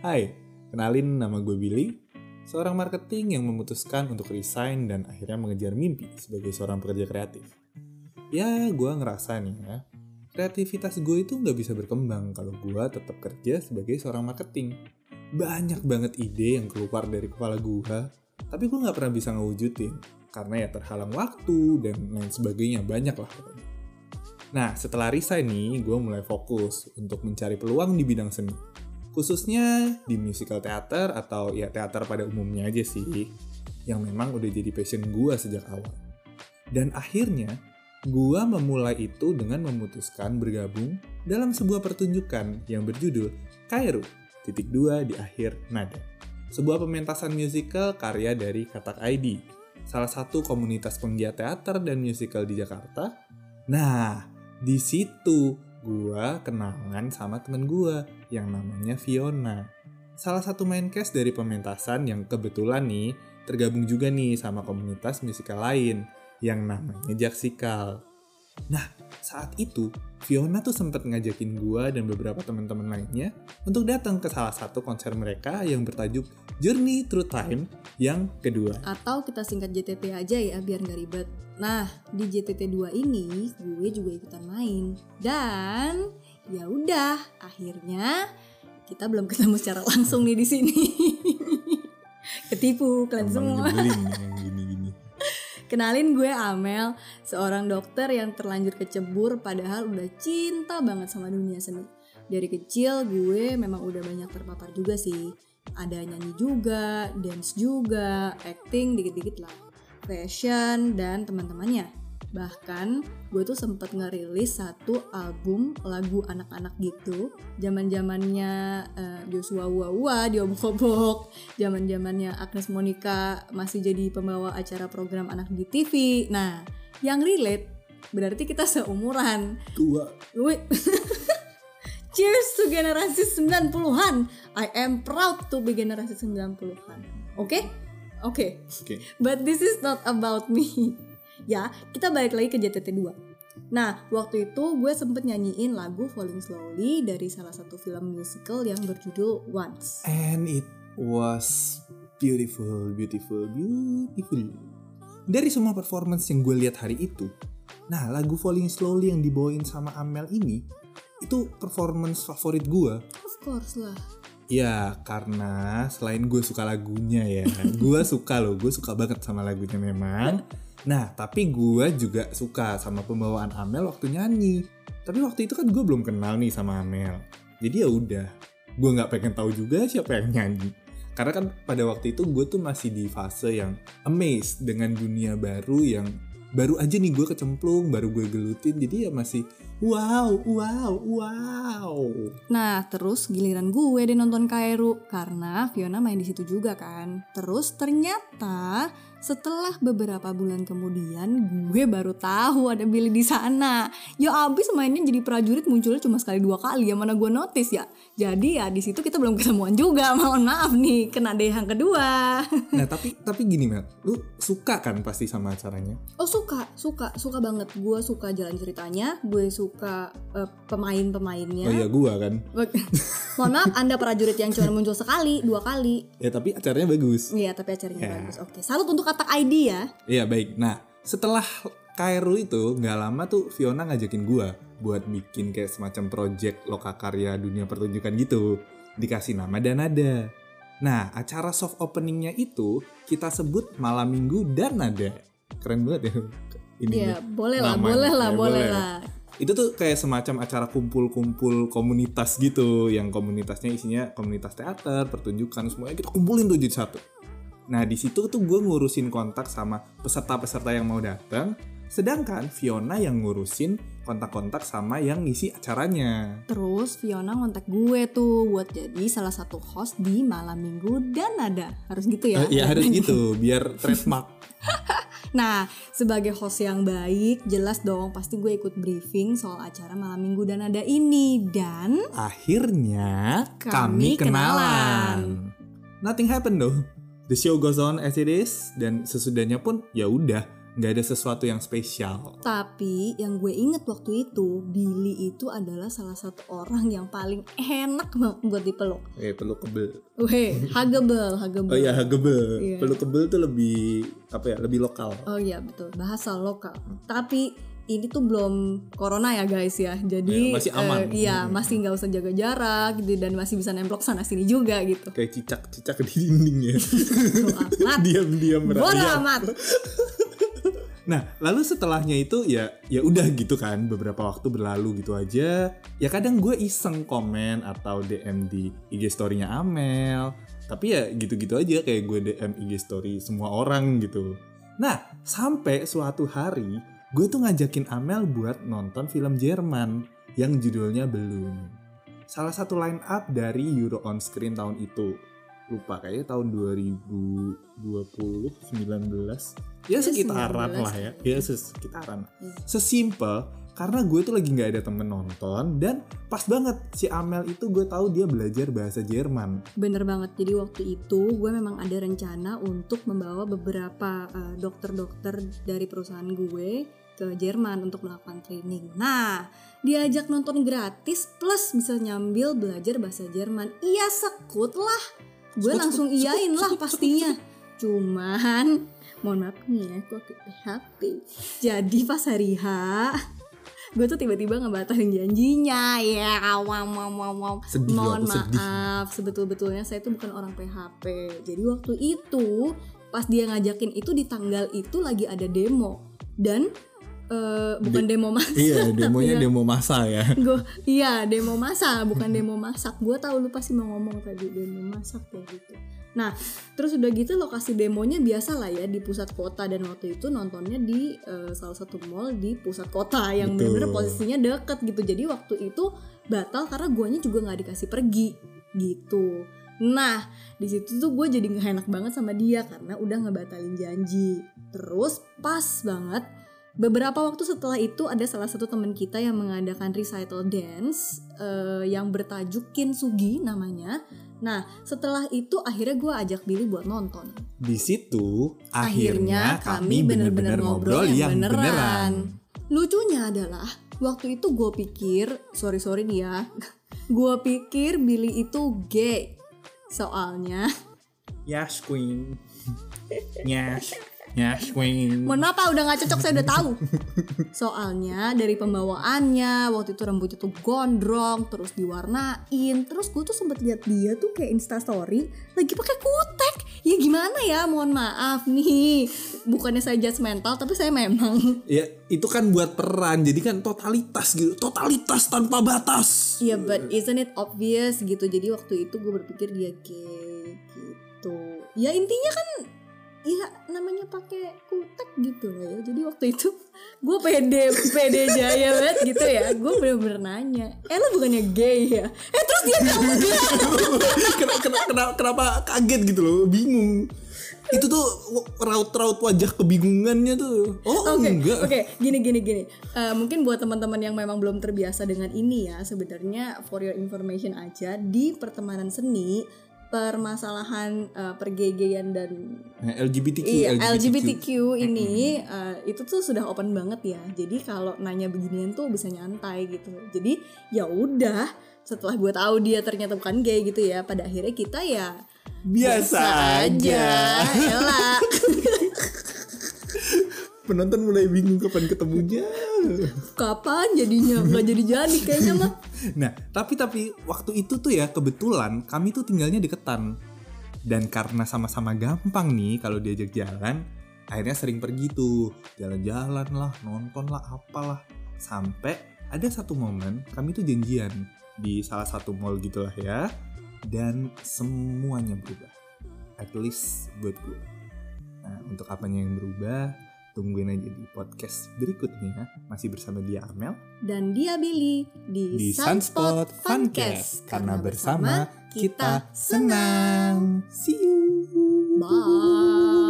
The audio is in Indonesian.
Hai, kenalin nama gue Billy, seorang marketing yang memutuskan untuk resign dan akhirnya mengejar mimpi sebagai seorang pekerja kreatif. Ya, gue ngerasa nih ya, kreativitas gue itu nggak bisa berkembang kalau gue tetap kerja sebagai seorang marketing. Banyak banget ide yang keluar dari kepala gue, tapi gue nggak pernah bisa ngewujudin karena ya terhalang waktu dan lain sebagainya banyak lah pokoknya. Nah, setelah resign nih, gue mulai fokus untuk mencari peluang di bidang seni khususnya di musical theater atau ya teater pada umumnya aja sih yang memang udah jadi passion gue sejak awal. Dan akhirnya gue memulai itu dengan memutuskan bergabung dalam sebuah pertunjukan yang berjudul Kairu titik dua di akhir nada. Sebuah pementasan musical karya dari Katak ID salah satu komunitas penggiat teater dan musical di Jakarta. Nah di situ gua kenangan sama temen gua yang namanya Fiona. Salah satu main cast dari pementasan yang kebetulan nih tergabung juga nih sama komunitas musikal lain yang namanya Jaksikal. Nah, saat itu Fiona tuh sempat ngajakin gua dan beberapa teman-teman lainnya untuk datang ke salah satu konser mereka yang bertajuk Journey Through Time yang kedua. Atau kita singkat JTT aja ya biar nggak ribet. Nah, di JTT 2 ini gue juga ikutan main. Dan ya udah, akhirnya kita belum ketemu secara langsung nih di sini. Ketipu kalian semua. Kenalin gue Amel, seorang dokter yang terlanjur kecebur padahal udah cinta banget sama dunia seni. Dari kecil gue memang udah banyak terpapar juga sih. Ada nyanyi juga, dance juga, acting dikit-dikit lah. Fashion dan teman-temannya. Bahkan gue tuh sempet ngerilis satu album lagu anak-anak gitu. Zaman zamannya uh, Joshua Wawa diobok-obok, zaman zamannya Agnes Monica masih jadi pembawa acara program anak di TV. Nah, yang relate berarti kita seumuran. Tua. Cheers to generasi 90-an. I am proud to be generasi 90-an. Oke? Okay? Oke. Okay. Okay. But this is not about me ya kita balik lagi ke JTT 2 nah waktu itu gue sempet nyanyiin lagu Falling Slowly dari salah satu film musical yang berjudul Once. And it was beautiful beautiful beautiful. Dari semua performance yang gue lihat hari itu nah lagu Falling Slowly yang dibawain sama Amel ini itu performance favorit gue. Of course lah. Ya karena selain gue suka lagunya ya Gue suka loh, gue suka banget sama lagunya memang Nah, tapi gue juga suka sama pembawaan Amel waktu nyanyi. Tapi waktu itu kan gue belum kenal nih sama Amel. Jadi ya udah, gue nggak pengen tahu juga siapa yang nyanyi. Karena kan pada waktu itu gue tuh masih di fase yang amazed dengan dunia baru yang baru aja nih gue kecemplung, baru gue gelutin, jadi ya masih wow, wow, wow. Nah, terus giliran gue deh nonton Kairu karena Fiona main di situ juga kan. Terus ternyata setelah beberapa bulan kemudian gue baru tahu ada Billy di sana. Ya abis mainnya jadi prajurit munculnya cuma sekali dua kali ya mana gue notice ya. Jadi ya di situ kita belum ketemuan juga. Mohon maaf nih kena deh yang kedua. Nah tapi tapi gini Mel, lu suka kan pasti sama acaranya? Oh suka, suka, suka banget. Gue suka jalan ceritanya, gue suka uh, pemain-pemainnya. Oh iya gue kan. Mohon maaf Anda prajurit yang cuma muncul sekali, dua kali. Ya tapi acaranya bagus. Iya tapi acaranya ya. bagus. Oke, salut untuk kata ID ya. Iya baik. Nah setelah Kairu itu nggak lama tuh Fiona ngajakin gue buat bikin kayak semacam project lokakarya dunia pertunjukan gitu. Dikasih nama dan nada. Nah acara soft openingnya itu kita sebut malam minggu dan nada. Keren banget ya. Ini ya, boleh lah, boleh lah, ya, boleh lah. Itu tuh kayak semacam acara kumpul-kumpul komunitas gitu, yang komunitasnya isinya komunitas teater, pertunjukan, semuanya kita kumpulin tuh jadi satu Nah di situ tuh gue ngurusin kontak sama peserta-peserta yang mau datang, sedangkan Fiona yang ngurusin kontak-kontak sama yang ngisi acaranya. Terus Fiona ngontak gue tuh buat jadi salah satu host di malam minggu dan ada harus gitu ya? Uh, iya harus gitu biar trademark. Nah, sebagai host yang baik, jelas dong pasti gue ikut briefing soal acara malam minggu dan ada ini dan akhirnya kami, kami kenalan. kenalan. Nothing happened though the show goes on as it is dan sesudahnya pun ya udah nggak ada sesuatu yang spesial. Tapi yang gue inget waktu itu Billy itu adalah salah satu orang yang paling enak banget buat dipeluk. Eh, peluk kebel. Weh, huggable, huggable. Oh iya, kebel. Iya. Peluk kebel tuh lebih apa ya? Lebih lokal. Oh iya betul, bahasa lokal. Tapi ini tuh belum corona ya guys ya. Jadi Iya, masih aman. eh, iya, masih nggak usah jaga jarak gitu dan masih bisa nemplok sana sini juga gitu. Kayak cicak-cicak di dinding ya. Bodo amat. Diam-diam Bodo merayap. amat. Nah, lalu setelahnya itu ya ya udah gitu kan, beberapa waktu berlalu gitu aja. Ya kadang gue iseng komen atau DM di IG story-nya Amel. Tapi ya gitu-gitu aja kayak gue DM IG story semua orang gitu. Nah, sampai suatu hari gue tuh ngajakin Amel buat nonton film Jerman yang judulnya Belum. Salah satu line up dari Euro on Screen tahun itu. Lupa kayaknya tahun 2020 19 ya Ya, sekitaran 19. lah ya ya sekitaran Hmm. sesimpel karena gue tuh lagi nggak ada temen nonton dan pas banget si Amel itu gue tahu dia belajar bahasa Jerman Bener banget. Jadi waktu itu gue memang ada rencana untuk membawa beberapa eh, dokter-dokter dari perusahaan gue ke Jerman untuk melakukan training. Nah, diajak nonton gratis plus bisa nyambil belajar bahasa Jerman. Iya sekut lah. Gue langsung iyain lah pastinya. Cuman, mohon maaf nih ya, gue pakai PHP. Jadi pas hari H, gue tuh tiba-tiba ngebatalin janjinya. Ya awam awam awam Sedih loh, mohon maaf sebetul-betulnya saya tuh bukan orang PHP jadi waktu itu pas dia ngajakin itu di tanggal itu lagi ada demo. Dan eh, bukan demo mas iya demonya Iya. demo masa ya. Gue iya demo masak bukan demo masak. Gue tahu lu pasti mau ngomong tadi demo masak kayak gitu. Nah terus udah gitu lokasi demonya biasa lah ya di pusat kota. Dan waktu itu nontonnya di eh, salah satu mall di pusat kota yang Betul. bener-bener posisinya deket gitu. Jadi waktu itu batal karena guanya juga nggak dikasih pergi gitu. Nah di situ tuh gue jadi nggak enak banget sama dia karena udah ngebatalin janji. Terus pas banget Beberapa waktu setelah itu ada salah satu teman kita yang mengadakan recital dance eh, yang bertajuk Kintsugi namanya. Nah setelah itu akhirnya gue ajak Billy buat nonton. di situ akhirnya, kami bener-bener ngobrol yang beneran, Lucunya adalah waktu itu gue pikir, sorry sorry nih ya, gue pikir Billy itu gay. Soalnya, Yes queen Yes Yes queen mohon maaf Pak, udah gak cocok saya udah tahu. Soalnya dari pembawaannya waktu itu rambutnya tuh gondrong, terus diwarnain, terus gue tuh sempet lihat dia tuh kayak instastory lagi pakai kutek. Ya gimana ya, mohon maaf nih, bukannya saya judgmental tapi saya memang Ya itu kan buat peran Jadi kan totalitas gitu Totalitas tanpa batas Iya, but isn't it obvious gitu. Jadi waktu itu gue berpikir dia gay gitu. Ya intinya kan ya namanya pakai kutek gitu lah ya. Jadi waktu itu gue pede pede jaya banget gitu ya. Gue bener-bener nanya, eh lo bukannya gay ya? Eh terus dia enggak. kenapa, kenapa, kenapa kaget gitu loh bingung itu tuh raut-raut wajah kebingungannya tuh oh Oke, enggak oke, gini gini gini. Eh, mungkin buat teman-teman yang memang belum terbiasa dengan ini ya, sebenarnya for your information aja di pertemanan seni permasalahan eh, pergegean dan Nah, LGBTQ, Iya, LGBTQ ini eh, itu tuh sudah open banget ya. Jadi kalau nanya beginian tuh bisa nyantai gitu. Jadi ya udah, setelah gue tahu dia ternyata bukan gay gitu ya, pada akhirnya kita ya biasa, aja. Elah. penonton mulai bingung kapan ketemunya Kapan jadinya nggak jadi-jadi kayaknya mah. Nah tapi tapi waktu itu tuh ya kebetulan kami tuh tinggalnya deketan. Dan karena sama-sama gampang nih kalau diajak jalan akhirnya sering pergi tuh. Jalan-jalan lah nonton lah apalah. Sampai ada satu momen kami tuh janjian di salah satu mall gitulah ya. Dan semuanya berubah. At least buat gue nah untuk apanya yang berubah tungguin aja di podcast berikutnya masih bersama dia Amel Dan dia Billy di, di Sunspot Sunspot Funcast karena bersama kita senang. See you. Bye.